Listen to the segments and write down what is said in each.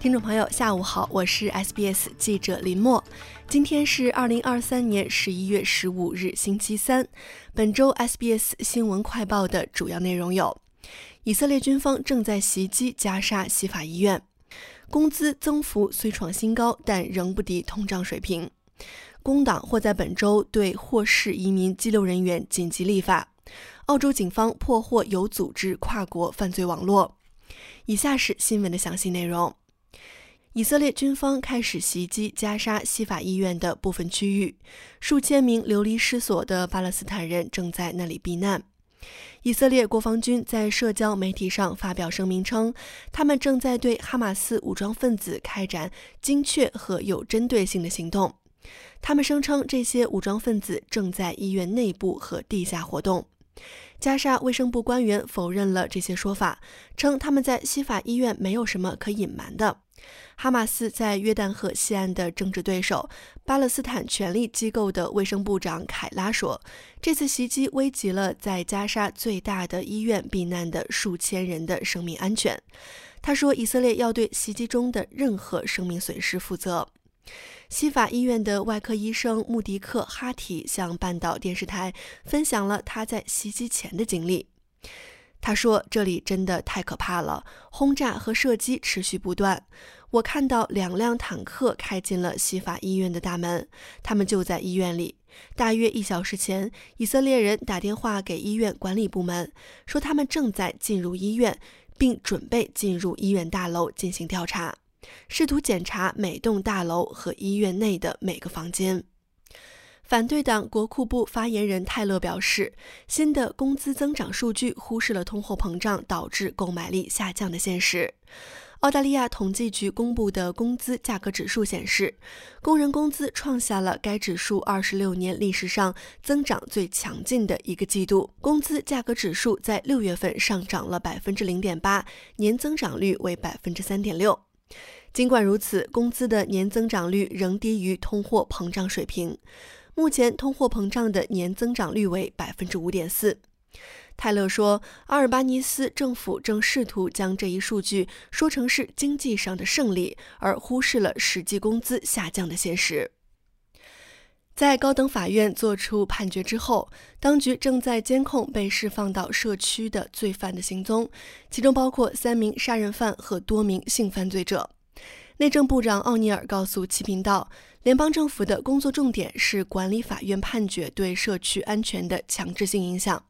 听众朋友，下午好，我是 SBS 记者林默。今天是二零二三年十一月十五日，星期三。本周 SBS 新闻快报的主要内容有：以色列军方正在袭击加沙西法医院；工资增幅虽创新高，但仍不敌通胀水平；工党或在本周对获释移民激流人员紧急立法；澳洲警方破获有组织跨国犯罪网络。以下是新闻的详细内容。以色列军方开始袭击加沙西法医院的部分区域，数千名流离失所的巴勒斯坦人正在那里避难。以色列国防军在社交媒体上发表声明称，他们正在对哈马斯武装分子开展精确和有针对性的行动。他们声称，这些武装分子正在医院内部和地下活动。加沙卫生部官员否认了这些说法，称他们在西法医院没有什么可隐瞒的。哈马斯在约旦河西岸的政治对手、巴勒斯坦权力机构的卫生部长凯拉说：“这次袭击危及了在加沙最大的医院避难的数千人的生命安全。”他说：“以色列要对袭击中的任何生命损失负责。”西法医院的外科医生穆迪克·哈提向半岛电视台分享了他在袭击前的经历。他说：“这里真的太可怕了，轰炸和射击持续不断。我看到两辆坦克开进了西法医院的大门，他们就在医院里。大约一小时前，以色列人打电话给医院管理部门，说他们正在进入医院，并准备进入医院大楼进行调查，试图检查每栋大楼和医院内的每个房间。”反对党国库部发言人泰勒表示，新的工资增长数据忽视了通货膨胀导致购买力下降的现实。澳大利亚统计局公布的工资价格指数显示，工人工资创下了该指数二十六年历史上增长最强劲的一个季度。工资价格指数在六月份上涨了百分之零点八，年增长率为百分之三点六。尽管如此，工资的年增长率仍低于通货膨胀水平。目前通货膨胀的年增长率为百分之五点四。泰勒说，阿尔巴尼斯政府正试图将这一数据说成是经济上的胜利，而忽视了实际工资下降的现实。在高等法院作出判决之后，当局正在监控被释放到社区的罪犯的行踪，其中包括三名杀人犯和多名性犯罪者。内政部长奥尼尔告诉其频道，联邦政府的工作重点是管理法院判决对社区安全的强制性影响。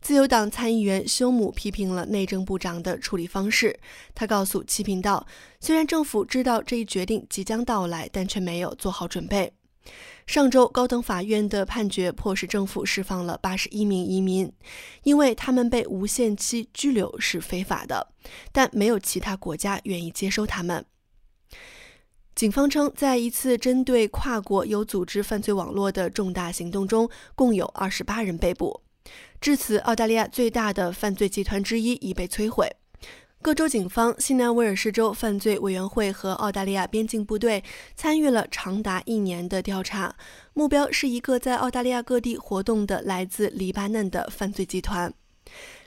自由党参议员休姆批评了内政部长的处理方式。他告诉其频道，虽然政府知道这一决定即将到来，但却没有做好准备。上周，高等法院的判决迫使政府释放了八十一名移民，因为他们被无限期拘留是非法的，但没有其他国家愿意接收他们。警方称，在一次针对跨国有组织犯罪网络的重大行动中，共有二十八人被捕。至此，澳大利亚最大的犯罪集团之一已被摧毁。各州警方、新南威尔士州犯罪委员会和澳大利亚边境部队参与了长达一年的调查，目标是一个在澳大利亚各地活动的来自黎巴嫩的犯罪集团。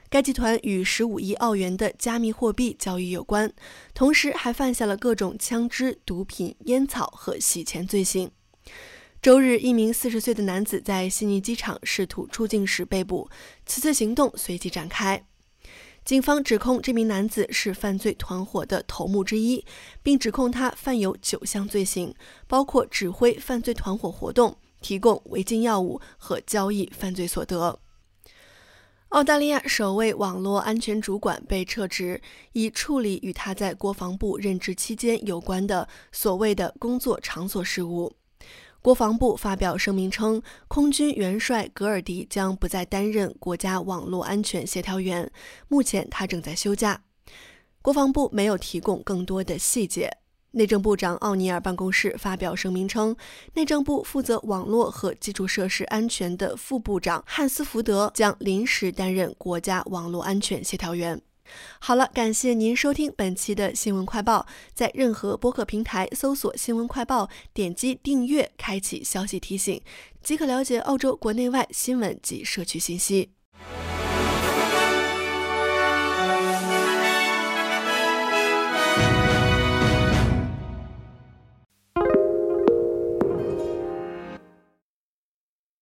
该集团与十五亿澳元的加密货币交易有关，同时还犯下了各种枪支、毒品、烟草和洗钱罪行。周日，一名四十岁的男子在悉尼机场试图出境时被捕，此次行动随即展开。警方指控这名男子是犯罪团伙的头目之一，并指控他犯有九项罪行，包括指挥犯罪团伙活动、提供违禁药物和交易犯罪所得。澳大利亚首位网络安全主管被撤职，以处理与他在国防部任职期间有关的所谓的工作场所事务。国防部发表声明称，空军元帅格尔迪将不再担任国家网络安全协调员，目前他正在休假。国防部没有提供更多的细节。内政部长奥尼尔办公室发表声明称，内政部负责网络和基础设施安全的副部长汉斯福德将临时担任国家网络安全协调员。好了，感谢您收听本期的新闻快报，在任何播客平台搜索“新闻快报”，点击订阅，开启消息提醒，即可了解澳洲国内外新闻及社区信息。